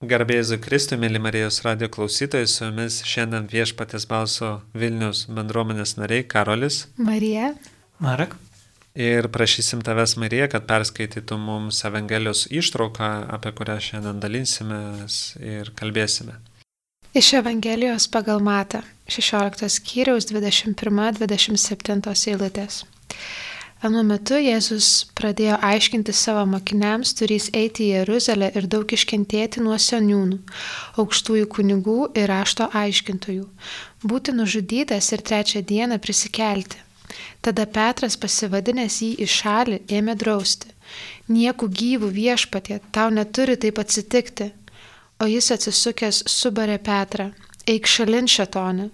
Garbėzu Kristui, mėly Marijos radio klausytojai, su jumis šiandien viešpatės balso Vilnius bendruomenės nariai Karolis. Marija. Marek. Ir prašysim tavęs, Marija, kad perskaitytų mums Evangelijos ištrauką, apie kurią šiandien dalinsime ir kalbėsime. Iš Evangelijos pagal Matą, 16 skyriaus 21-27 eilutės. Anu metu Jėzus pradėjo aiškinti savo mokiniams, turys eiti į Jeruzalę ir daug iškentėti nuo seniūnų, aukštųjų kunigų ir rašto aiškintojų, būti nužudytas ir trečią dieną prisikelti. Tada Petras pasivadinęs jį į šalį ėmė drausti. Nieku gyvų viešpatė, tau neturi taip atsitikti. O jis atsisukęs subarė Petrą, eik šalin šetonė.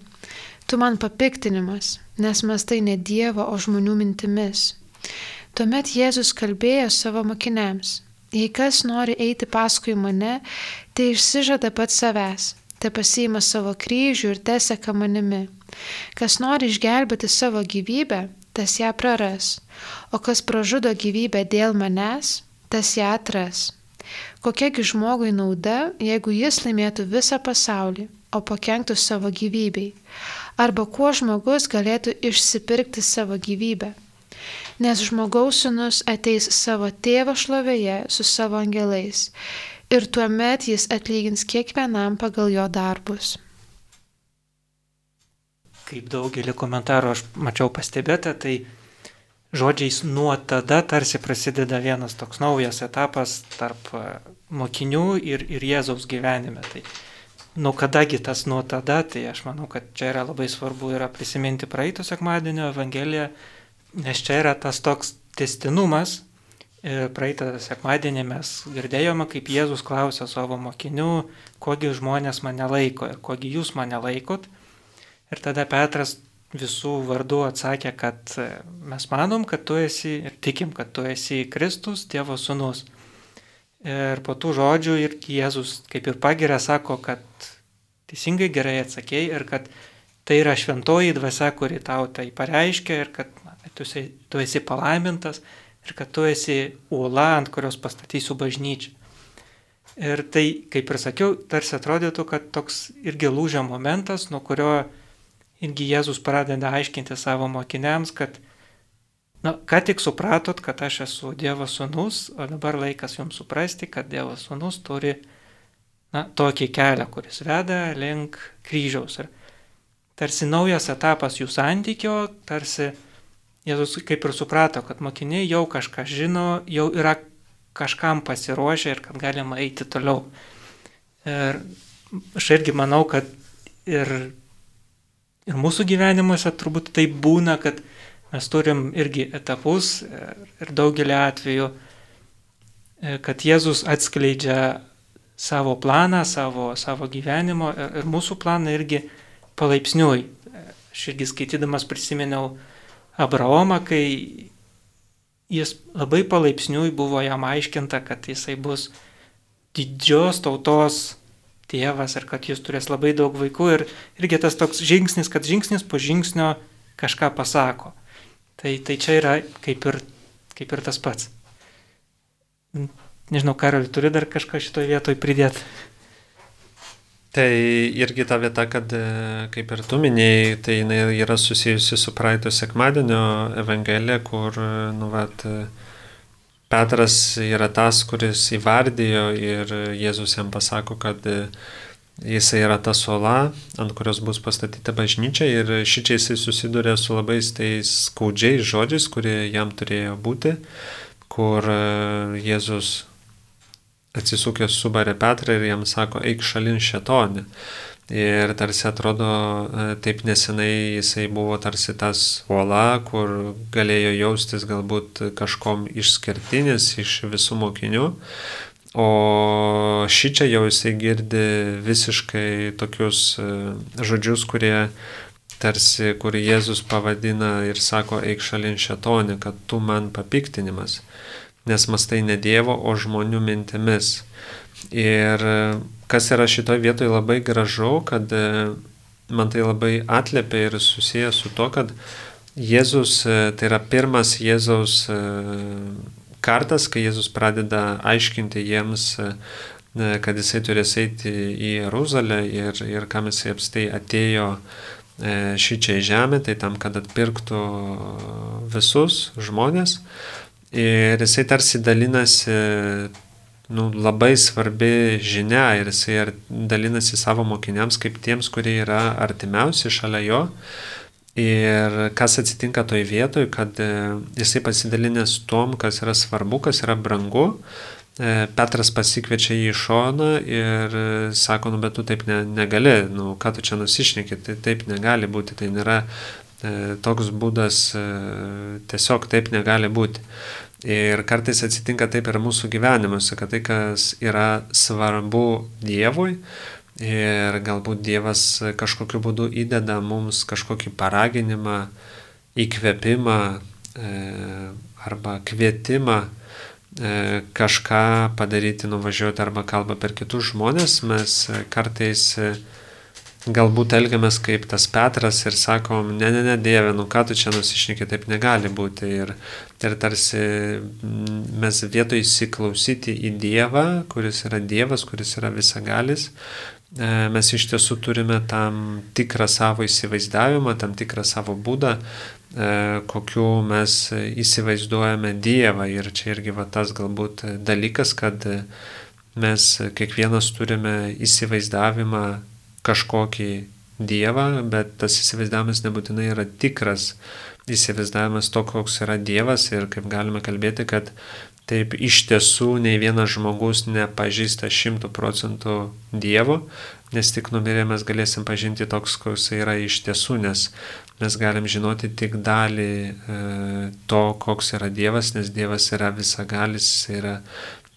Tu man papiktinimas, nes mastai ne Dievo, o žmonių mintimis. Tuomet Jėzus kalbėjo savo mokiniams, jei kas nori eiti paskui mane, tai išsižada pat savęs, te pasiima savo kryžių ir teseka manimi. Kas nori išgelbėti savo gyvybę, tas ją praras, o kas pražudo gyvybę dėl manęs, tas ją atras. Kokiagi žmogui nauda, jeigu jis laimėtų visą pasaulį, o pakenktų savo gyvybei? Arba kuo žmogus galėtų išsipirkti savo gyvybę? Nes žmogaus sunus ateis savo tėvo šlovėje su savo angelais ir tuomet jis atlygins kiekvienam pagal jo darbus. Kaip daugelį komentarų aš mačiau pastebėta, tai žodžiais nuo tada tarsi prasideda vienas toks naujas etapas tarp e, mokinių ir, ir Jėzaus gyvenime. Tai nuo kadagi tas nuo tada, tai aš manau, kad čia yra labai svarbu yra prisiminti praeito sekmadienio Evangeliją nes čia yra tas toks testinumas. Praeitą sekmadienį mes girdėjome, kaip Jėzus klausė savo mokinių, kogi žmonės mane laiko ir kogi jūs mane laikot. Ir tada Petras visų vardų atsakė, kad mes manom, kad tu esi ir tikim, kad tu esi Kristus, Dievo sūnus. Ir po tų žodžių ir Jėzus kaip ir pagiria sako, kad teisingai gerai atsakėjai ir kad tai yra šventoji dvasia, kuri tau tai pareiškia ir kad tu esi, tu esi palaimintas ir kad tu esi uola, ant kurios pastatysiu bažnyčią. Ir tai, kaip ir sakiau, tarsi atrodytų, kad toks irgi lūžio momentas, nuo kurio irgi Jėzus pradeda aiškinti savo mokiniams, kad, na, ką tik supratot, kad aš esu Dievo sūnus, o dabar laikas jums suprasti, kad Dievo sūnus turi, na, tokį kelią, kuris veda link kryžiaus. Ir tarsi naujas etapas jų santykio, tarsi Jėzus kaip ir suprato, kad mokiniai jau kažką žino, jau yra kažkam pasiruošę ir kad galima eiti toliau. Ir aš irgi manau, kad ir, ir mūsų gyvenimuose turbūt tai būna, kad mes turim irgi etapus ir daugelį atvejų, kad Jėzus atskleidžia savo planą, savo, savo gyvenimo ir, ir mūsų planą irgi palaipsniui. Aš irgi skaitydamas prisiminiau, Abraomą, kai jis labai palaipsniui buvo jam aiškinta, kad jisai bus didžios tautos tėvas ir kad jis turės labai daug vaikų ir irgi tas toks žingsnis, kad žingsnis po žingsnio kažką pasako. Tai, tai čia yra kaip ir, kaip ir tas pats. Nežinau, Karoli, turi dar kažką šitoje vietoje pridėti? Tai irgi ta vieta, kad e, kaip ir tu minėjai, tai jinai yra susijusi su praeito sekmadienio evangelija, kur, e, nu, vat, e, Petras yra tas, kuris įvardijo ir Jėzus jam pasako, kad jisai yra ta sola, ant kurios bus pastatyta bažnyčia ir šičia jisai susiduria su labai tais skaudžiais žodžiais, kurie jam turėjo būti, kur Jėzus atsisukęs subarė Petrą ir jam sako, eik šalin šetonį. Ir tarsi atrodo, e, taip nesenai jisai buvo tarsi tas uola, kur galėjo jaustis galbūt kažkom išskirtinis iš visų mokinių. O šį čia jau jisai girdi visiškai tokius e, žodžius, kurie tarsi, kur Jėzus pavadina ir sako, eik šalin šetonį, kad tu man papiktinimas nes mastai ne Dievo, o žmonių mintimis. Ir e, kas yra šitoje vietoje labai gražu, kad e, man tai labai atlėpia ir susijęs su to, kad Jėzus, e, tai yra pirmas Jėzaus kartas, kai Jėzus pradeda aiškinti jiems kad jisai turės eiti į Jeruzalę ir, ir kam jisai apstai atėjo šį čia į žemę, tai tam, kad atpirktų visus žmonės. Ir jisai tarsi dalinasi nu, labai svarbi žinia ir jisai dalinasi savo mokiniams kaip tiems, kurie yra artimiausi šalia jo. Ir kas atsitinka toj vietoj, kad e, jisai pasidalinęs tom, kas yra svarbu, kas yra brangu, e, Petras pasikviečia jį į šoną ir e, sako, nu bet tu taip ne, negali, nu ką tu čia nusišneki, tai taip negali būti, tai nėra toks būdas, tiesiog taip negali būti. Ir kartais atsitinka taip ir mūsų gyvenimuose, kad tai, kas yra svarbu Dievui, ir galbūt Dievas kažkokiu būdu įdeda mums kažkokį paraginimą, įkvėpimą e, arba kvietimą e, kažką padaryti, nuvažiuoti arba kalba per kitus žmonės, mes kartais galbūt elgiamės kaip tas Petras ir sakom, ne, ne, ne, Dieve, nu ką tu čia nusišneki, taip negali būti. Ir, ir tarsi mm, mes vietoj įsiklausyti į Dievą, kuris yra Dievas, kuris yra visagalis, e, mes iš tiesų turime tam tikrą savo įsivaizdavimą, tam tikrą savo būdą, e, kokiu mes įsivaizduojame Dievą. Ir čia irgi va tas galbūt dalykas, kad mes kiekvienas turime įsivaizdavimą kažkokį Dievą, bet tas įsivaizdavimas nebūtinai yra tikras. Įsivaizdavimas to, koks yra Dievas ir kaip galime kalbėti, kad taip iš tiesų nei vienas žmogus nepažįsta šimtų procentų Dievo, nes tik numirę mes galėsim pažinti toks, koks yra iš tiesų, nes mes galim žinoti tik dalį e, to, koks yra Dievas, nes Dievas yra visagalis, yra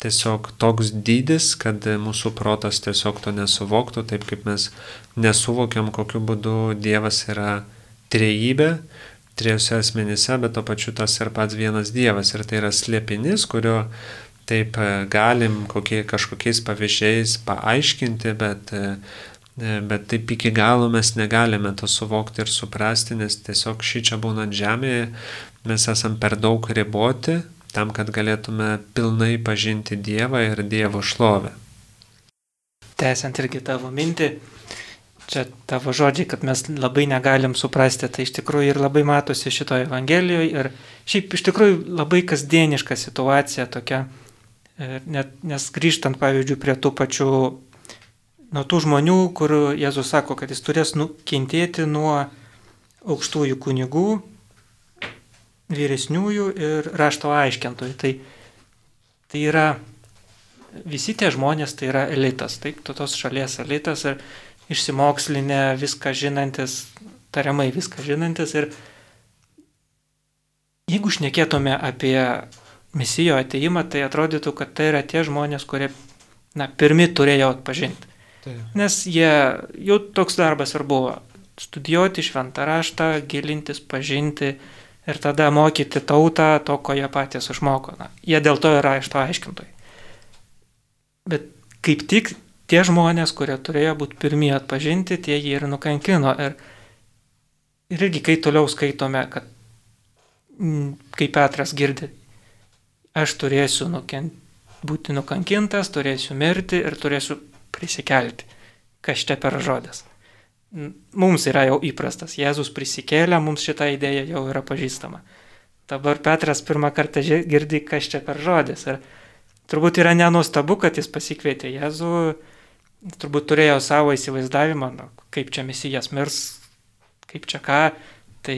tiesiog toks dydis, kad mūsų protas tiesiog to nesuvoktų, taip kaip mes nesuvokiam, kokiu būdu Dievas yra trejybė, trijose asmenyse, bet to pačiu tas ir pats vienas Dievas. Ir tai yra slėpinis, kurio taip e, galim kokie, kažkokiais pavyzdžiais paaiškinti, bet, e, e, bet taip iki galo mes negalime to suvokti ir suprasti, nes tiesiog šį čia būnant žemėje mes esam per daug riboti tam, kad galėtume pilnai pažinti Dievą ir Dievo šlovę. Tęsiant irgi tavo mintį, čia tavo žodžiai, kad mes labai negalim suprasti, tai iš tikrųjų ir labai matosi šitoje Evangelijoje ir šiaip iš tikrųjų labai kasdieniška situacija tokia, net, nes grįžtant pavyzdžiui prie tų pačių, nuo tų žmonių, kur Jėzus sako, kad jis turės nukentėti nuo aukštųjų kunigų, vyresniųjų ir rašto aiškintojų. Tai, tai yra visi tie žmonės, tai yra elitas, taip, tos šalies elitas ir išsimokslinę viską žinantis, tariamai viską žinantis. Ir jeigu šnekėtume apie misijo ateimą, tai atrodytų, kad tai yra tie žmonės, kurie na, pirmi turėjo atpažinti. Tai. Nes jie, jau toks darbas ir buvo - studijuoti šventą raštą, gilintis, pažinti, ir tada mokyti tautą to, ko jie patys išmoko. Na, jie dėl to yra iš to aiškintojai. Bet kaip tik tie žmonės, kurie turėjo būti pirmieji atpažinti, tie jį ir nukankino. Ir, ir irgi, kai toliau skaitome, kad kaip Petras girdi, aš turėsiu nukent, būti nukankintas, turėsiu mirti ir turėsiu prisikelti. Kas čia per žodis? Mums yra jau įprastas. Jėzus prisikėlė, mums šita idėja jau yra pažįstama. Dabar Petras pirmą kartą girdi, kas čia per žodis. Ir turbūt yra nenustabu, kad jis pasikvietė Jėzų, turbūt turėjo savo įsivaizdavimą, nu, kaip čia misijas mirs, kaip čia ką. Tai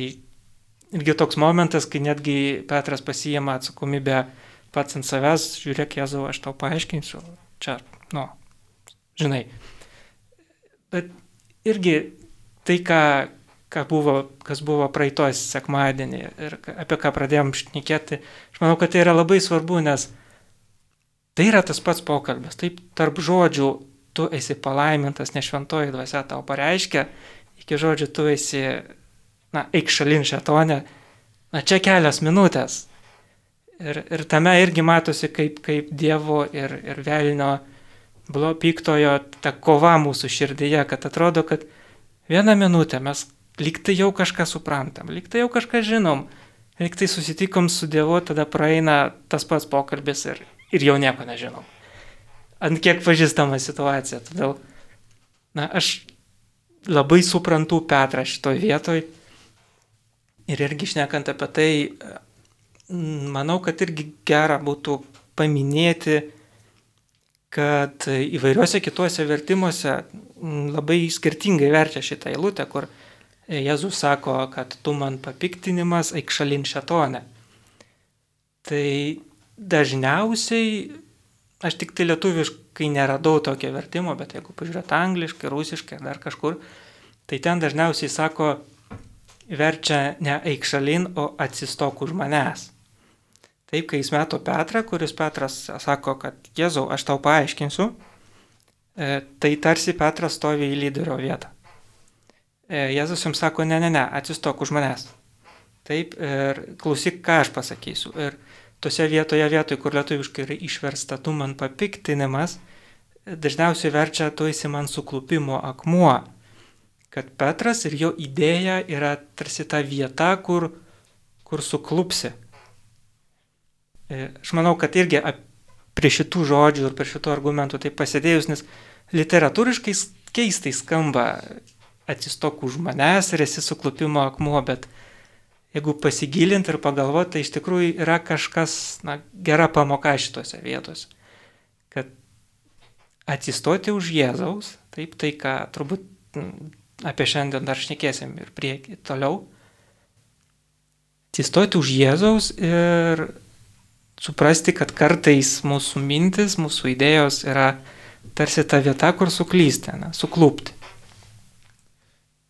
irgi toks momentas, kai netgi Petras pasijama atsakomybę pats ant savęs, žiūrėk Jėzau, aš tau paaiškinsiu, čia, nu, žinai. Bet irgi tai, ką, ką buvo, kas buvo praeitos sekmadienį ir apie ką pradėjom šnekėti, aš manau, kad tai yra labai svarbu, nes tai yra tas pats pokalbis. Taip, tarp žodžių tu esi palaimintas, nes šventoji dvasia tau pareiškia, iki žodžių tu esi, na, eik šalin šetonė, na, čia kelias minutės. Ir, ir tame irgi matosi, kaip, kaip Dievo ir, ir Velnio blo piktojo ta kova mūsų širdyje, kad atrodo, kad vieną minutę mes liktai jau kažką suprantam, liktai jau kažką žinom, liktai susitikom su Dievu, tada praeina tas pats pokalbis ir, ir jau nieko nežinom. ant kiek pažįstama situacija. Todėl, na, aš labai suprantu Petrą šitoje vietoje. Ir irgi šnekant apie tai, manau, kad irgi gera būtų paminėti, kad įvairiuose kituose vertimuose labai skirtingai verčia šitą eilutę, kur Jėzus sako, kad tu man papiktinimas, eik šalin šetonę. Tai dažniausiai, aš tik tai lietuviškai neradau tokio vertimo, bet jeigu pažiūrėt angliškai, rusiškai ar dar kažkur, tai ten dažniausiai sako, verčia ne eik šalin, o atsistok už manęs. Taip, kai jis meto Petrą, kuris Petras sako, kad Jėzau, aš tau paaiškinsiu, e, tai tarsi Petras stovi į lyderio vietą. E, Jėzus jums sako, ne, ne, ne, atsistok už manęs. Taip, ir klausyk, ką aš pasakysiu. Ir tose vietoje, vietoje, kur lietuviškai yra išversta, tu man papiktinimas, dažniausiai verčia, tu esi man suklupimo akmuo. Kad Petras ir jo idėja yra tarsi ta vieta, kur, kur suklupsi. E, aš manau, kad irgi prie šitų žodžių ir prie šitų argumentų tai pasidėjus, nes literatūriškai keistai skamba atsistok už manęs ir esi suklupimo akmuo, bet jeigu pasigilint ir pagalvoti, tai iš tikrųjų yra kažkas, na, gera pamoka šitose vietose. Kad atsistoti už Jėzaus, taip tai, ką turbūt apie šiandien dar šnekėsim ir prieki toliau. Atsistoti už Jėzaus ir suprasti, kad kartais mūsų mintis, mūsų idėjos yra tarsi ta vieta, kur suklysti, na, suklūpti.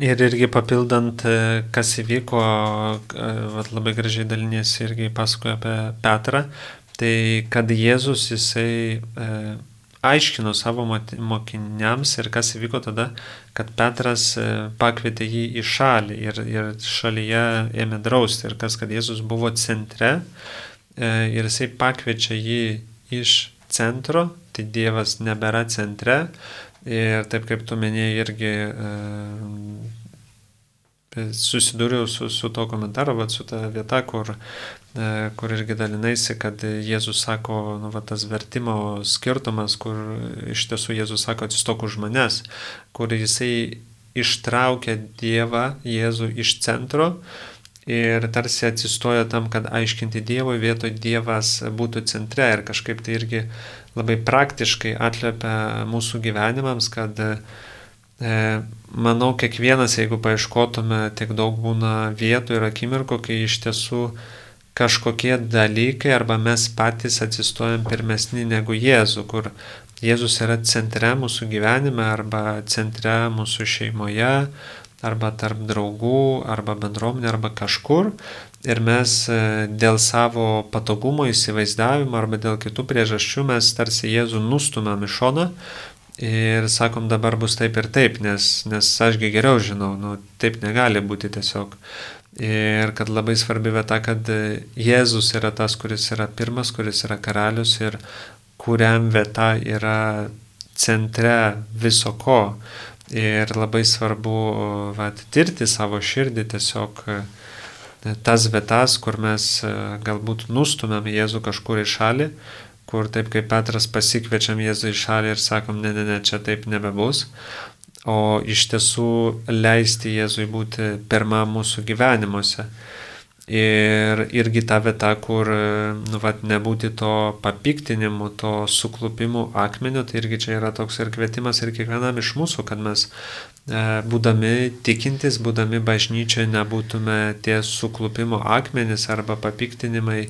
Ir irgi papildant, e, kas įvyko, e, vat, labai gražiai dalinėsi irgi pasakoja apie Petrą, tai kad Jėzus jisai e, aiškino savo mokiniams ir kas įvyko tada, kad Petras e, pakvietė jį į šalį ir, ir šalyje ėmė drausti ir kas, kad Jėzus buvo centre ir jisai pakviečia jį iš centro, tai Dievas nebėra centre, Ir taip kaip tu minėjai irgi e, susidūriau su, su to komentaru, bet su ta vieta, kur, e, kur irgi dalinaisi, kad Jėzus sako, nu, va, tas vertimo skirtumas, kur iš tiesų Jėzus sako, atsistok už manęs, kur jisai ištraukia Dievą, Jėzų iš centro ir tarsi atsistoja tam, kad aiškinti Dievui, vietoj Dievas būtų centre ir kažkaip tai irgi labai praktiškai atliepia mūsų gyvenimams, kad e, manau, kiekvienas, jeigu paieškotume, tiek daug būna vietų ir akimirkų, kai iš tiesų kažkokie dalykai arba mes patys atsistojam pirmesni negu Jėzų, kur Jėzus yra centre mūsų gyvenime arba centre mūsų šeimoje, arba tarp draugų, arba bendruomenė, arba kažkur. Ir mes e, dėl savo patogumo įsivaizdavimo arba dėl kitų priežasčių mes tarsi Jėzų nustumėm į šoną ir sakom dabar bus taip ir taip, nes, nes ašgi geriau žinau, nu, taip negali būti tiesiog. Ir kad labai svarbi vieta, kad Jėzus yra tas, kuris yra pirmas, kuris yra karalius ir kuriam vieta yra centre viso ko. Ir labai svarbu vat, tirti savo širdį, tiesiog e, tas vietas, kur mes e, galbūt nustumėm Jėzų kažkur į šalį, kur taip kaip Petras pasikviečiam Jėzų į šalį ir sakom, ne, ne, ne, čia taip nebebus, o iš tiesų leisti Jėzui būti pirmą mūsų gyvenimuose. Ir irgi ta vieta, kur nu, vat, nebūti to papiktinimu, to suklupimų akmeniu, tai irgi čia yra toks ir kvietimas ir kiekvienam iš mūsų, kad mes e, būdami tikintis, būdami bažnyčioje, nebūtume tie suklupimo akmenys arba papiktinimai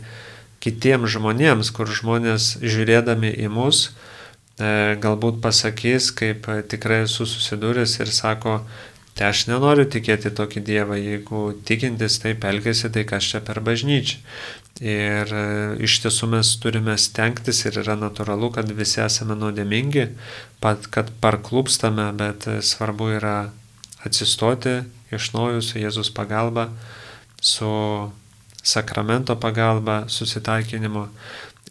kitiems žmonėms, kur žmonės žiūrėdami į mus, e, galbūt pasakys, kaip tikrai esu susidūręs ir sako, Tai aš nenoriu tikėti tokį Dievą, jeigu tikintis taip elgesi, tai kas čia per bažnyčią. Ir e, iš tiesų mes turime stengtis ir yra natūralu, kad visi esame nuodėmingi, pat kad parklūpstame, bet svarbu yra atsistoti iš naujo su Jėzus pagalba, su sakramento pagalba, susitaikinimu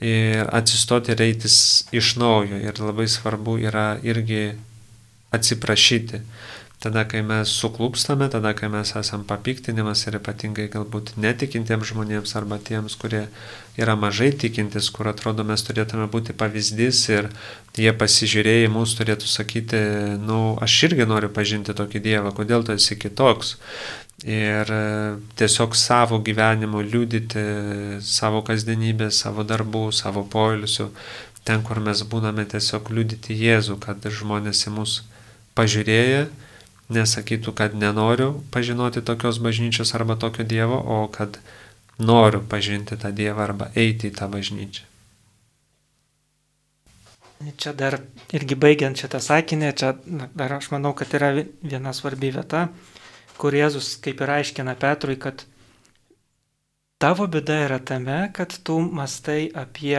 ir atsistoti ir eitis iš naujo. Ir labai svarbu yra irgi atsiprašyti tada, kai mes suklūpstame, tada, kai mes esam papiktinimas ir ypatingai galbūt netikintiems žmonėms arba tiems, kurie yra mažai tikintis, kur atrodo mes turėtume būti pavyzdys ir jie pasižiūrėję į mus turėtų sakyti, nu, aš irgi noriu pažinti tokį Dievą, kodėl tu esi kitoks. Ir e, tiesiog savo gyvenimu liūdyti savo kasdienybę, savo darbų, savo poilsių, ten, kur mes būname, tiesiog liūdyti Jėzų, kad žmonės į mus pažiūrėję nesakytų, kad nenoriu pažinoti tokios bažnyčios arba tokio Dievo, o kad noriu pažinti tą Dievą arba eiti į tą bažnyčią. Čia dar irgi baigiant šitą sakinį, čia dar aš manau, kad yra viena svarbi vieta, kur Jėzus kaip ir aiškina Petrui, kad tavo bėda yra tame, kad tu mastai apie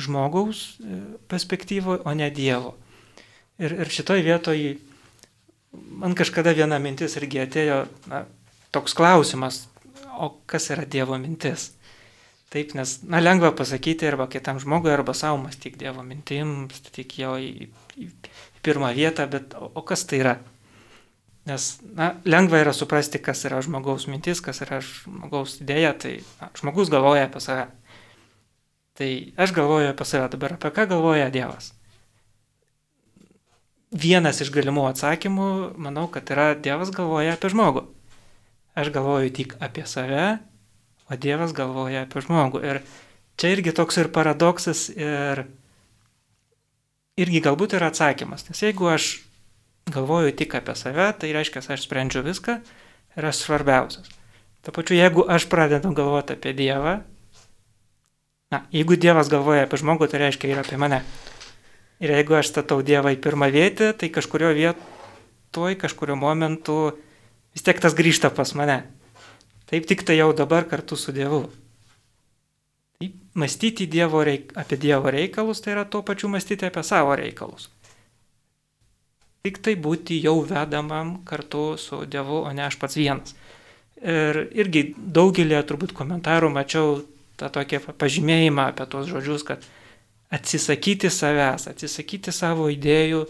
žmogaus perspektyvą, o ne Dievo. Ir, ir šitoj vietoj man kažkada viena mintis irgi atėjo, na, toks klausimas, o kas yra Dievo mintis? Taip, nes, na, lengva pasakyti arba kitam žmogui, arba savo mąstyk Dievo mintim, statyk jo į, į, į pirmą vietą, bet o, o kas tai yra? Nes, na, lengva yra suprasti, kas yra žmogaus mintis, kas yra žmogaus idėja, tai na, žmogus galvoja apie save. Tai aš galvoju apie save dabar, apie ką galvoja Dievas vienas iš galimų atsakymų, manau, kad yra Dievas galvoja apie žmogų. Aš galvoju tik apie save, o Dievas galvoja apie žmogų. Ir čia irgi toks ir paradoksas ir irgi galbūt yra atsakymas. Nes jeigu aš galvoju tik apie save, tai reiškia, aš sprendžiu viską ir aš svarbiausias. Ta pačiu, jeigu aš pradedu galvoti apie Dievą, na, jeigu Dievas galvoja apie žmogų, tai reiškia ir apie mane. Ir jeigu aš statau Dievą į pirmą vietą, tai kažkurio vietoj, kažkurio momentu vis tiek tas grįžta pas mane. Taip tik tai jau dabar kartu su Dievu. Taip, mąstyti dievo reik, apie Dievo reikalus, tai yra tuo pačiu mąstyti apie savo reikalus. Tik tai būti jau vedamam kartu su Dievu, o ne aš pats vienas. Ir irgi daugelį turbūt komentarų mačiau tą tokį pažymėjimą apie tuos žodžius, kad atsisakyti savęs, atsisakyti savo idėjų,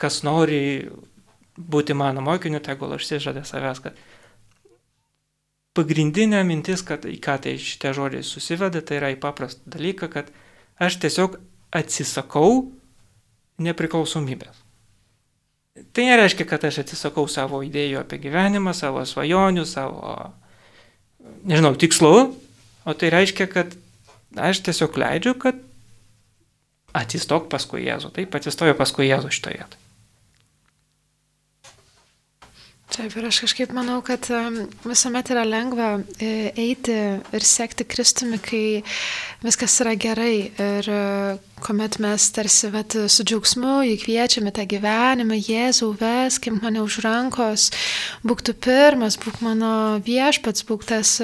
kas nori būti mano mokiniu, tegul išsižada savęs, kad pagrindinė mintis, kad į ką tai šitie žodžiai susiveda, tai yra į paprastą dalyką, kad aš tiesiog atsisakau nepriklausomybės. Tai nereiškia, kad aš atsisakau savo idėjų apie gyvenimą, savo svajonių, savo, nežinau, tikslų, o tai reiškia, kad aš tiesiog leidžiu, kad atsistok paskui Jėzų. Taip, atsistoju paskui Jėzų šitoje vietoje. Taip, ir aš kažkaip manau, kad visuomet yra lengva e, eiti ir sekti Kristumi, kai viskas yra gerai. Ir e, kuomet mes tarsi vat, su džiaugsmu įkviečiame tą gyvenimą, Jėzau, veskim mane už rankos, būk tu pirmas, būk mano viešpats, būk tas,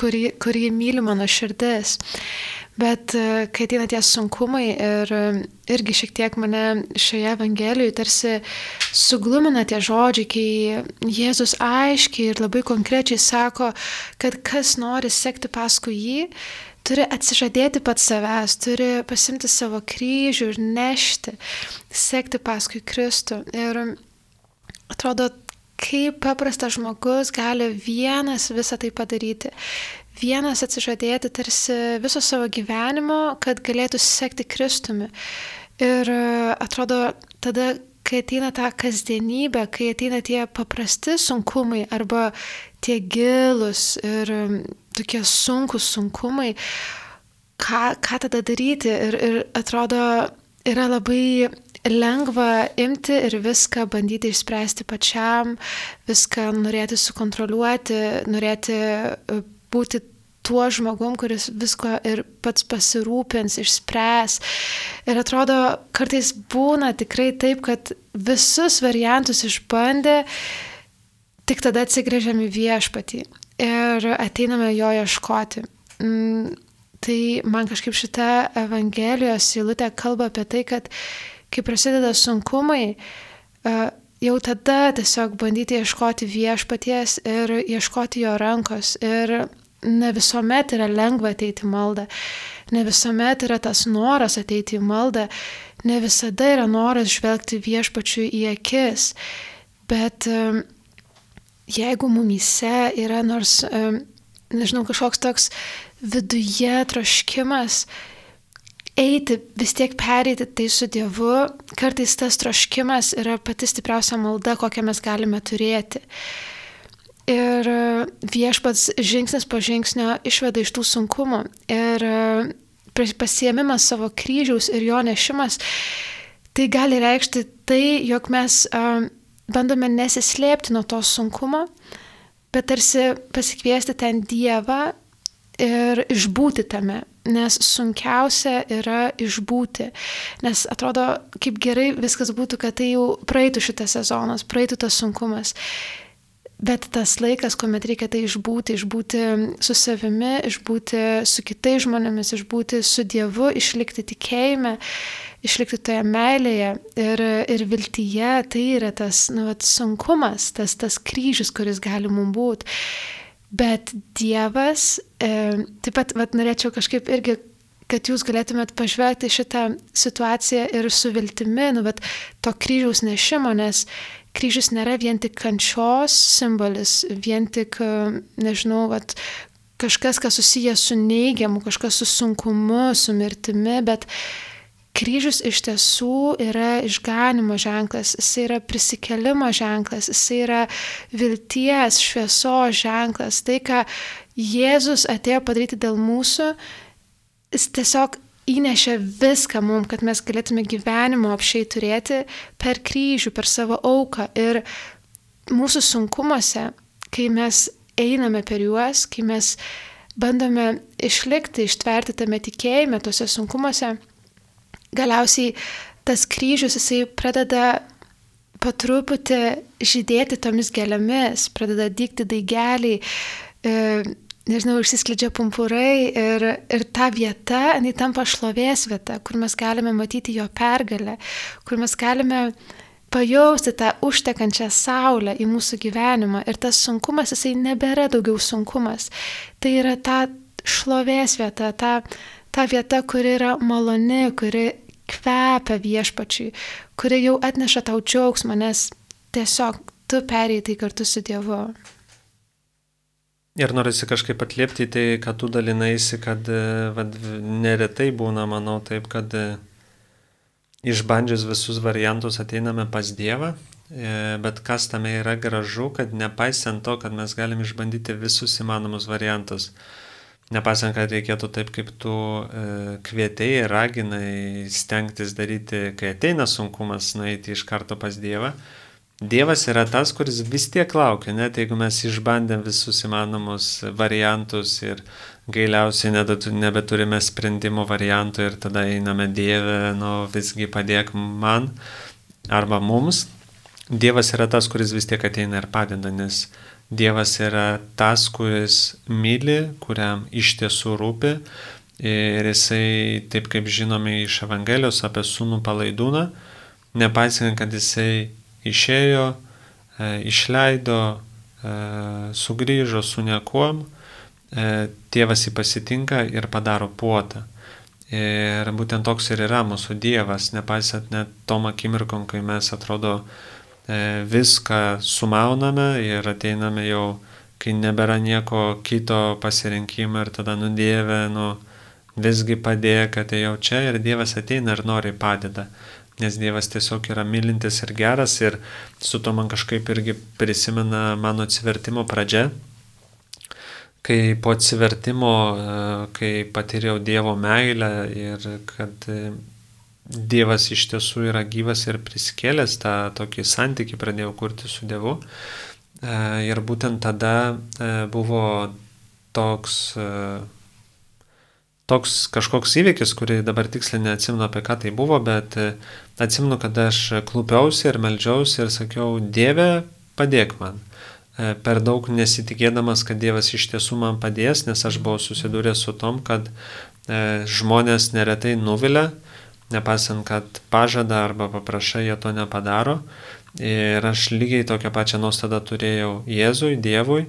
kurį, kurį myli mano širdis. Bet e, kai ateina tie sunkumai ir e, irgi šiek tiek mane šioje Evangelijoje tarsi suglumina tie žodžiai, kai Jėzus aiškiai ir labai konkrečiai sako, kad kas nori sekti paskui jį, turi atsižadėti pats savęs, turi pasimti savo kryžių ir nešti, sekti paskui Kristų. Ir atrodo, kaip paprastas žmogus gali vienas visą tai padaryti vienas atsižadėti tarsi viso savo gyvenimo, kad galėtų sekti Kristumi. Ir e, atrodo, tada, kai ateina ta kasdienybė, kai ateina tie paprasti sunkumai arba tie gilus ir tokie sunkus sunkumai, ką, ką tada daryti. Ir, ir atrodo, yra labai lengva imti ir viską bandyti išspręsti pačiam, viską norėti sukontroliuoti, norėti e, būti tuo žmogum, kuris visko ir pats pasirūpins, išspręs. Ir atrodo, kartais būna tikrai taip, kad visus variantus išbandė, tik tada atsigrėžiam į viešpatį ir ateiname jo ieškoti. Mm, tai man kažkaip šita Evangelijos eilutė kalba apie tai, kad kai prasideda sunkumai, e, jau tada tiesiog bandyti ieškoti viešpaties ir ieškoti jo rankos. Ir ne visuomet yra lengva ateiti į maldą, ne visuomet yra tas noras ateiti į maldą, ne visada yra noras žvelgti viešpačiui į akis, bet jeigu mumyse yra nors, nežinau, kažkoks toks viduje troškimas, eiti, vis tiek pereiti tai su Dievu, kartais tas troškimas yra pati stipriausia malda, kokią mes galime turėti. Ir viešpats žingsnis po žingsnio išveda iš tų sunkumų. Ir pasiemimas savo kryžiaus ir jo nešimas, tai gali reikšti tai, jog mes uh, bandome nesislėpti nuo to sunkumo, bet tarsi pasikviesti ten Dievą ir išbūti tame, nes sunkiausia yra išbūti, nes atrodo, kaip gerai viskas būtų, kad tai jau praeitų šitas sezonas, praeitų tas sunkumas. Bet tas laikas, kuomet reikia tai išbūti, išbūti su savimi, išbūti su kitais žmonėmis, išbūti su Dievu, išlikti tikėjime, išlikti toje meilėje ir, ir viltyje, tai yra tas nu, vat, sunkumas, tas, tas kryžius, kuris gali mums būti. Bet Dievas, e, taip pat vat, norėčiau kažkaip irgi kad jūs galėtumėt pažvelgti šitą situaciją ir su viltimi, nu, bet to kryžiaus nešimo, nes kryžius nėra vien tik kančios simbolis, vien tik, nežinau, vat, kažkas, kas susijęs su neigiamu, kažkas su sunkumu, su mirtimi, bet kryžius iš tiesų yra išganimo ženklas, jis yra prisikelimo ženklas, jis yra vilties, šviesos ženklas. Tai, ką Jėzus atėjo padaryti dėl mūsų, jis tiesiog įnešė viską mums, kad mes galėtume gyvenimo apšiai turėti per kryžių, per savo auką. Ir mūsų sunkumuose, kai mes einame per juos, kai mes bandome išlikti, ištverti tame tikėjime, tuose sunkumuose, galiausiai tas kryžius jisai pradeda po truputį žydėti tomis gėlėmis, pradeda dykti daigeliai, e, nežinau, išsiskleidžia pumpurai ir, ir ta vieta, jinai tampa šlovės vieta, kur mes galime matyti jo pergalę, kur mes galime pajausti tą užtekančią saulę į mūsų gyvenimą ir tas sunkumas, jisai nebėra daugiau sunkumas. Tai yra ta šlovės vieta, ta, ta vieta, kuri yra maloni, kuri kvepia viešpačiui, kuri jau atneša tau džiaugsmą, nes tiesiog tu perėjai kartu su Dievu. Ir norisi kažkaip atliepti tai, kad tu dalinaisi, kad e, vad, neretai būna, manau, taip, kad e, išbandžius visus variantus ateiname pas Dievą, e, bet kas tame yra gražu, kad nepaisant to, kad mes galim išbandyti visus įmanomus variantus, nepaisant, kad reikėtų taip, kaip tu kvietėjai, raginai stengtis daryti, kai ateina sunkumas, nueiti iš karto pas Dievą, Dievas yra tas, kuris vis tiek laukia, net jeigu mes išbandėm visus įmanomus variantus ir gailiausiai nebeturime sprendimo variantų ir tada einame Dievę, nu visgi padėk man arba mums. Dievas yra tas, kuris vis tiek ateina ir padeda, nes Dievas yra tas, kuris myli, kuriam iš tiesų rūpi ir jisai, taip kaip žinome iš Evangelijos apie sūnų palaidūną, nepaisant, kad jisai išėjo, e, išleido, e, sugrįžo su niekuom, e, tėvas jį pasitinka ir padaro puotą. Ir būtent toks ir yra mūsų Dievas, nepaisant net tom akimirkom, kai mes atrodo viską sumauname ir ateiname jau, kai nebėra nieko kito pasirinkimo ir tada nudėvė, nu visgi padėk, atėjau čia ir Dievas ateina ir nori padeda nes Dievas tiesiog yra mylintis ir geras ir su to man kažkaip irgi prisimena mano atsivertimo pradžia, kai po atsivertimo, e, kai patyriau Dievo meilę ir kad e, Dievas iš tiesų yra gyvas ir prisikėlęs, tą tokį santykį pradėjau kurti su Dievu. E, ir būtent tada buvo toks toks kažkoks įvykis, kurį dabar tiksliai neatsimenu apie ką tai buvo, bet e, atsimenu, kad aš klūpiausi ir melžiausi ir sakiau, Dieve, padėk man. E, per daug nesitikėdamas, kad Dievas iš tiesų man padės, nes aš buvau susidūręs su tom, kad e, žmonės neretai nuvilia, nepasant, kad pažada arba paprašai, jie to nepadaro. Ir aš lygiai tokią pačią nuostadą turėjau Jėzui, Dievui,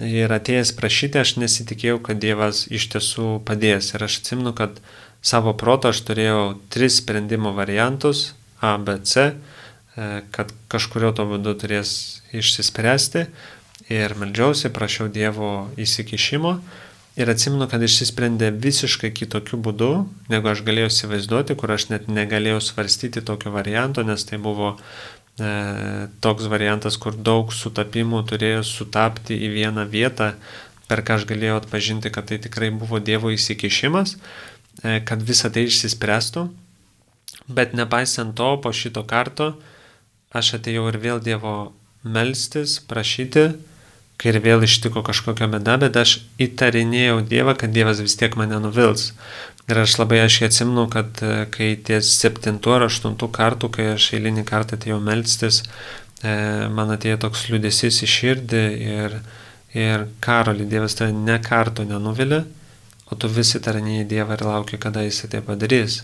Ir atėjęs prašyti, aš nesitikėjau, kad Dievas iš tiesų padės. Ir aš atsimnu, kad savo proto aš turėjau tris sprendimo variantus A, B, C, e, kad kažkurio to būdu turės išsispręsti ir meldžiausi, prašiau Dievo įsikišimo ir atsimenu, kad išsisprendė visiškai kitokiu būdu, negu aš galėjau įsivaizduoti, kur aš net negalėjau svarstyti tokio varianto, nes tai buvo toks variantas, kur daug sutapimų turėjo sutapti į vieną vietą, per ką aš galėjau atpažinti, kad tai tikrai buvo Dievo įsikišimas, e, kad visa tai išsispręstų. Bet nepaisant to, po šito karto, aš atėjau ir vėl Dievo melstis, prašyti, kai ir vėl ištiko kažkokia bėda, bet aš įtarinėjau Dievą, kad Dievas vis tiek mane nuvils. Ir aš labai aiškiai atsimenu, kad e, kai ties septintų ar aštuntų kartų, kai aš eilinį kartą atėjau melstis, e, man atėjo toks liūdėsis į širdį ir, ir karoli Dievas tave ne karto nenuvilė, o tu visi tarinėjai Dievą ir lauki, kada jis tai padarys.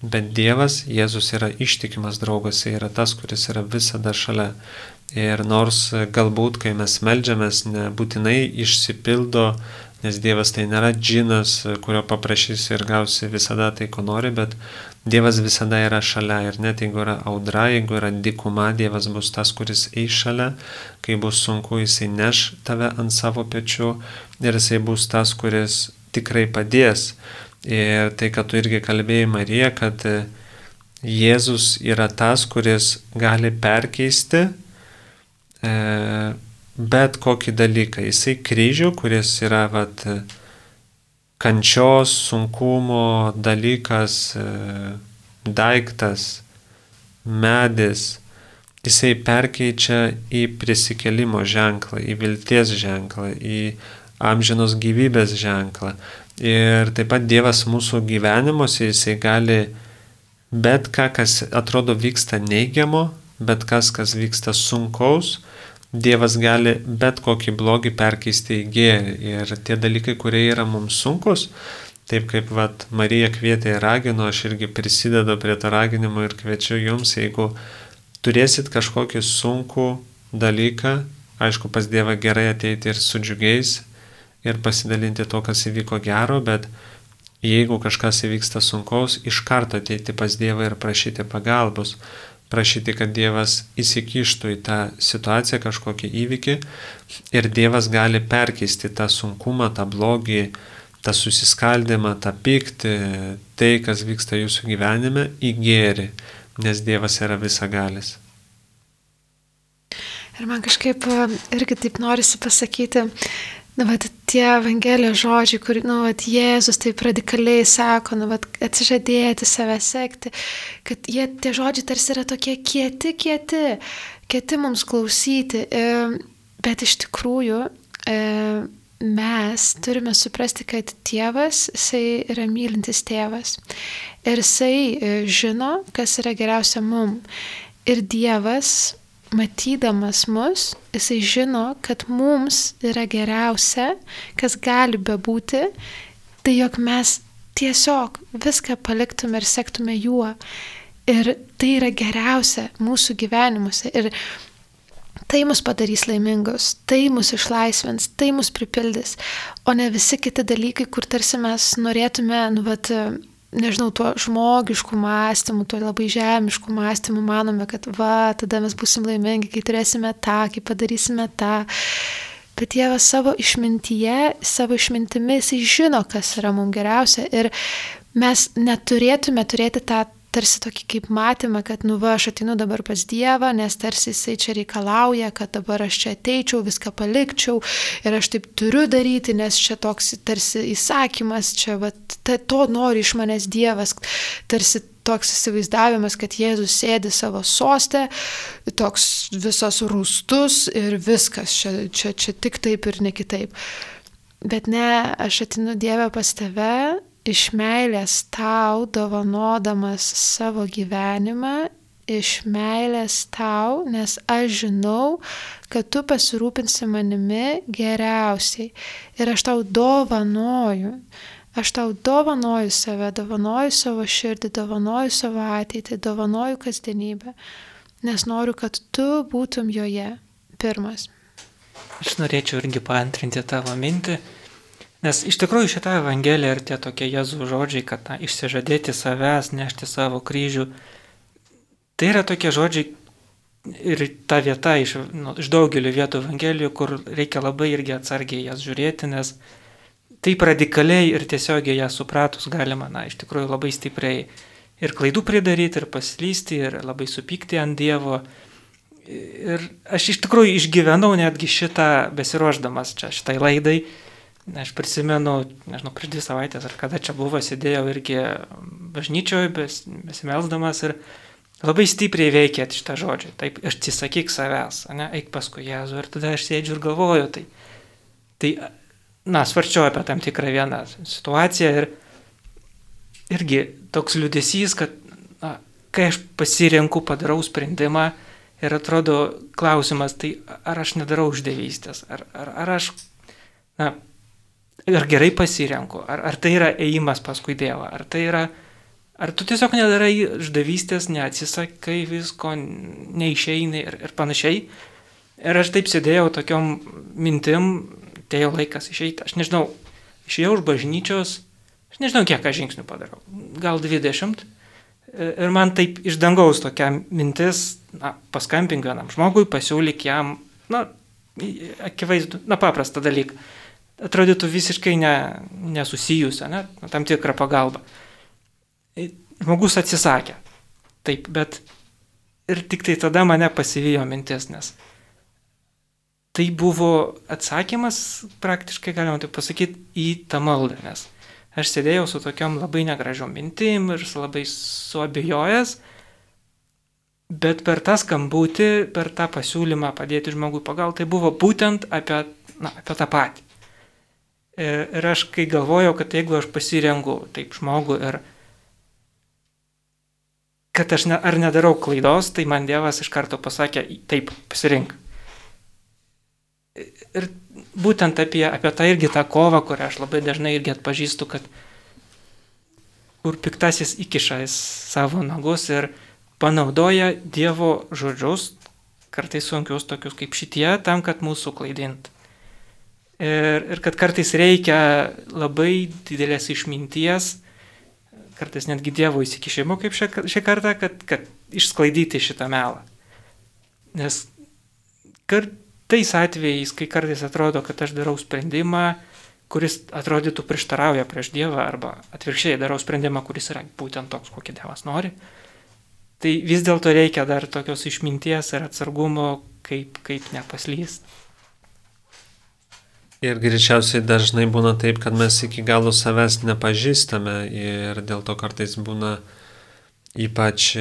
Bet Dievas, Jėzus yra ištikimas draugas, jis yra tas, kuris yra visada šalia. Ir nors galbūt, kai mes melžiamės, nebūtinai išsipildo, nes Dievas tai nėra džinas, kurio paprašys ir gausi visada tai, ko nori, bet Dievas visada yra šalia. Ir net jeigu yra audra, jeigu yra dikuma, Dievas bus tas, kuris eis šalia, kai bus sunku, jisai neš tave ant savo pečių ir jisai bus tas, kuris tikrai padės. Ir tai, kad tu irgi kalbėjai Marija, kad Jėzus yra tas, kuris gali perkeisti E, bet kokį dalyką. Jisai kryžių, kuris yra vat, kančios, sunkumo dalykas, daiktas, medis, jisai perkeičia į prisikelimo ženklą, į vilties ženklą, į amžinos gyvybės ženklą. Ir taip pat Dievas mūsų gyvenimuose, jisai gali bet ką, kas atrodo vyksta neigiamo, bet kas, kas vyksta sunkaus, Dievas gali bet kokį blogį perkeisti į gėrį. Ir tie dalykai, kurie yra mums sunkus, taip kaip vat, Marija kvietė ir ragino, aš irgi prisidedu prie to raginimo ir kviečiu jums, jeigu turėsit kažkokį sunkų dalyką, aišku, pas Dievą gerai ateiti ir su džiugiais ir pasidalinti to, kas įvyko gero, bet jeigu kažkas įvyksta sunkaus, iš karto ateiti pas Dievą ir prašyti pagalbos prašyti, kad Dievas įsikištų į tą situaciją, kažkokį įvykį ir Dievas gali perkeisti tą sunkumą, tą blogį, tą susiskaldimą, tą pyktį, tai, kas vyksta jūsų gyvenime, į gėrį, nes Dievas yra visagalis. Ir man kažkaip irgi taip norisi pasakyti, Nu, vat, tie Evangelijos žodžiai, kur, nu, vat, Jėzus taip radikaliai sako, nu, vat, atsižadėti, save sekti, kad jie, tie žodžiai tarsi yra tokie kieti, kieti, kieti mums klausyti, e, bet iš tikrųjų e, mes turime suprasti, kad tėvas, jisai yra mylintis tėvas ir jisai e, žino, kas yra geriausia mum. Ir Dievas matydamas mus, jisai žino, kad mums yra geriausia, kas gali bebūti, tai jog mes tiesiog viską paliktume ir sektume juo. Ir tai yra geriausia mūsų gyvenimuose. Ir tai mus padarys laimingus, tai mus išlaisvins, tai mus pripildys, o ne visi kiti dalykai, kur tarsi mes norėtume, nu, vat, nežinau, tuo žmogišku mąstymu, tuo labai žemišku mąstymu manome, kad va, tada mes busim laimingi, kai turėsime tą, kai padarysime tą. Bet Dievas savo išmintyje, savo išmintimi, jisai žino, kas yra mums geriausia. Ir mes neturėtume turėti tą tarsi tokį kaip matymą, kad nu va, aš atinu dabar pas Dievą, nes tarsi jisai čia reikalauja, kad dabar aš čia ateičiau, viską palikčiau ir aš taip turiu daryti, nes čia toks tarsi įsakymas, čia va, ta, to nori iš manęs Dievas, tarsi toks įsivaizdavimas, kad Jėzus sėdi savo sostę, toks visas rūstus ir viskas, čia, čia, čia tik taip ir ne kitaip. Bet ne, aš atinu Dievę pas tave iš meilės tau dovanodamas savo gyvenimą, iš meilės tau, nes aš žinau, kad tu pasirūpinsi manimi geriausiai. Ir aš tau dovanoju. Aš tau dovanoju save, dovanoju savo širdį, dovanoju savo ateitį, dovanoju kasdienybę, nes noriu, kad tu būtum joje pirmas. Aš norėčiau irgi paantrinti tavo mintį Nes iš tikrųjų šitą Evangeliją ir tie tokie Jėzų žodžiai, kad na, išsižadėti savęs, nešti savo kryžių, tai yra tokie žodžiai ir ta vieta iš, nu, iš daugelio vietų Evangelijų, kur reikia labai irgi atsargiai jas žiūrėti, nes taip radikaliai ir tiesiogiai ją supratus galima, na, iš tikrųjų labai stipriai ir klaidų pridaryti, ir paslysti, ir labai supykti ant Dievo. Ir aš iš tikrųjų išgyvenau netgi šitą besiruošdamas čia šitai laidai. Aš prisimenu, nežinau, prieš dvi savaitės ar kada čia buvo, sėdėjau irgi bažnyčioje bes, besimelsdamas ir labai stipriai veikia šitą žodžią. Taip, atsisakyk savęs, ne, eik paskui Jėzų ir tada aš sėdžiu ir galvoju. Tai, tai na, svarčiau apie tam tikrą vieną situaciją ir irgi toks liudesys, kad na, kai aš pasirenku, padarau sprendimą ir atrodo klausimas, tai ar aš nedarau uždėvystės, ar, ar, ar aš, na, ar gerai pasirenku, ar, ar tai yra ėjimas paskui Dievą, ar tai yra, ar tu tiesiog nedarai uždavystės, neatsisakai visko, neišeini ir, ir panašiai. Ir aš taip sėdėjau tokiom mintim, atėjo laikas išeiti, aš nežinau, išėjau už bažnyčios, aš nežinau, kiek aš žingsnių padarau, gal 20. Ir man taip iš dangaus tokia mintis, na, paskambink vienam žmogui, pasiūlyk jam, na, akivaizdu, na, paprastą dalyką. Atrodytų visiškai ne, nesusijusią, ne, tam tikrą pagalbą. Žmogus atsisakė. Taip, bet ir tik tai tada mane pasivijo mintis, nes tai buvo atsakymas, praktiškai galima taip pasakyti, į tą maldą, nes aš sėdėjau su tokiam labai negražiom mintim ir labai suabejojęs, bet per tą skambutį, per tą pasiūlymą padėti žmogui pagal, tai buvo būtent apie, na, apie tą patį. Ir, ir aš kai galvojau, kad jeigu aš pasirengu taip žmogų ir kad aš ne, ar nedarau klaidos, tai man Dievas iš karto pasakė, taip, pasirink ir būtent apie, apie tą irgi tą kovą, kurią aš labai dažnai irgi atpažįstu, kad kur piktasis įkiša savo nagus ir panaudoja Dievo žodžius, kartais sunkius tokius kaip šitie, tam, kad mūsų klaidint. Ir, ir kad kartais reikia labai didelės išminties, kartais netgi Dievo įsikišimo kaip šią, šią kartą, kad, kad išsklaidyti šitą melą. Nes kart, tais atvejais, kai kartais atrodo, kad aš darau sprendimą, kuris atrodytų prieštarauja prieš Dievą arba atvirkščiai darau sprendimą, kuris yra būtent toks, kokį Dievas nori, tai vis dėlto reikia dar tokios išminties ir atsargumo, kaip, kaip nepaslyst. Ir greičiausiai dažnai būna taip, kad mes iki galo savęs nepažįstame ir dėl to kartais būna ypač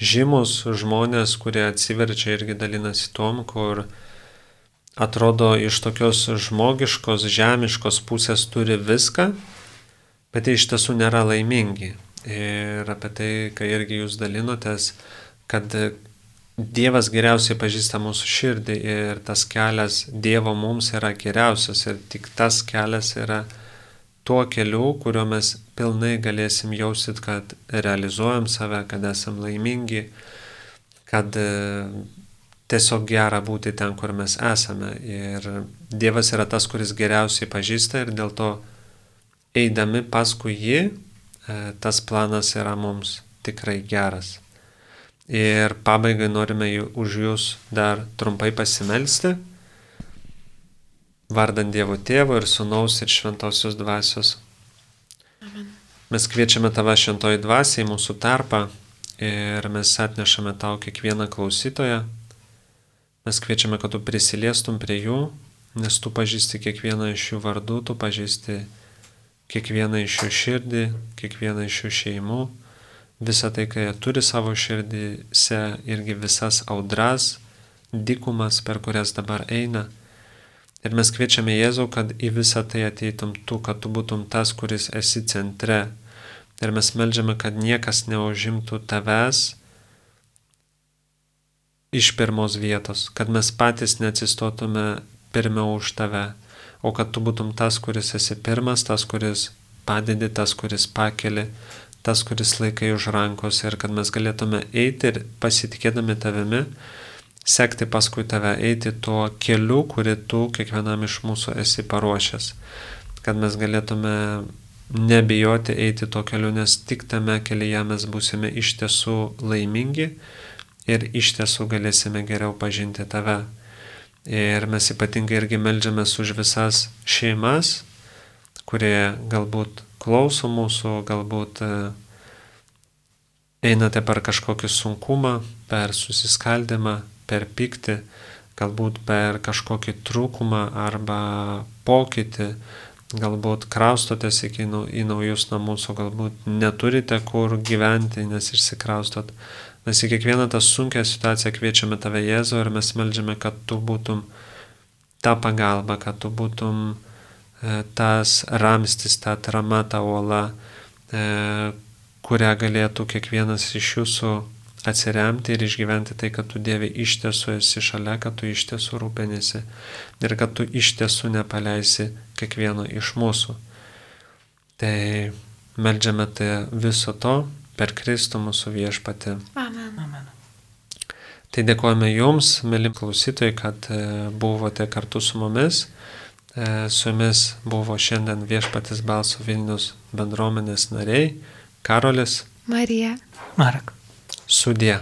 žymus žmonės, kurie atsiverčia irgi dalinasi tom, kur atrodo iš tokios žmogiškos, žemiškos pusės turi viską, bet jie iš tiesų nėra laimingi. Ir apie tai, kai irgi jūs dalinotės, kad Dievas geriausiai pažįsta mūsų širdį ir tas kelias Dievo mums yra geriausias ir tik tas kelias yra tuo keliu, kuriuo mes pilnai galėsim jausit, kad realizuojam save, kad esam laimingi, kad e, tiesiog gera būti ten, kur mes esame. Ir Dievas yra tas, kuris geriausiai pažįsta ir dėl to eidami paskui jį, e, tas planas yra mums tikrai geras. Ir pabaigai norime už jūs dar trumpai pasimelsti vardant Dievo Tėvo ir Sūnaus ir Šventosios Dvasios. Amen. Mes kviečiame tave šventoji dvasia į mūsų tarpą ir mes atnešame tau kiekvieną klausytoją. Mes kviečiame, kad tu prisiliestum prie jų, nes tu pažįsti kiekvieną iš jų vardų, tu pažįsti kiekvieną iš jų širdį, kiekvieną iš jų šeimų, visą tai, ką jie turi savo širdise, irgi visas audras, dikumas, per kurias dabar eina. Ir mes kviečiame Jėzau, kad į visą tai ateitum tu, kad tu būtum tas, kuris esi centre. Ir mes melžiame, kad niekas neužimtų tavęs iš pirmos vietos, kad mes patys neatsistotume pirmiau už tave, o kad tu būtum tas, kuris esi pirmas, tas, kuris padedi, tas, kuris pakeli, tas, kuris laikai už rankos ir kad mes galėtume eiti ir pasitikėdami tavimi sekti paskui tave, eiti tuo keliu, kurį tu kiekvienam iš mūsų esi paruošęs. kad mes galėtume nebijoti eiti to keliu, nes tik tame kelyje mes būsime iš tiesų laimingi ir iš tiesų galėsime geriau pažinti tave. Ir mes ypatingai irgi melžiamės už visas šeimas, kurie galbūt klauso mūsų, galbūt e, einate per kažkokį sunkumą, per susiskaldimą, per pyktį, galbūt per kažkokį trūkumą arba pokytį, galbūt kraustotės iki, į naujus namus, o galbūt neturite kur gyventi, nes išsikraustot. Mes į kiekvieną tą sunkę situaciją kviečiame tave Jėzų ir mes melžiame, kad tu būtum ta pagalba, kad tu būtum e, tas ramstis, ta atrama, ta uola, e, kurią galėtų kiekvienas iš jūsų atsiremti ir išgyventi tai, kad tu Dieve iš tiesų esi šalia, kad tu iš tiesų rūpenėsi ir kad tu iš tiesų nepaleisi kiekvieno iš mūsų. Tai melžiame tai viso to per Kristų mūsų viešpati. Amen. Amen. Tai dėkojame Jums, mėly klausytojai, kad e, buvote kartu su mumis. E, su jumis buvo šiandien viešpatis balsų Vilnius bendruomenės nariai Karolis Marija. Marek. Sudie.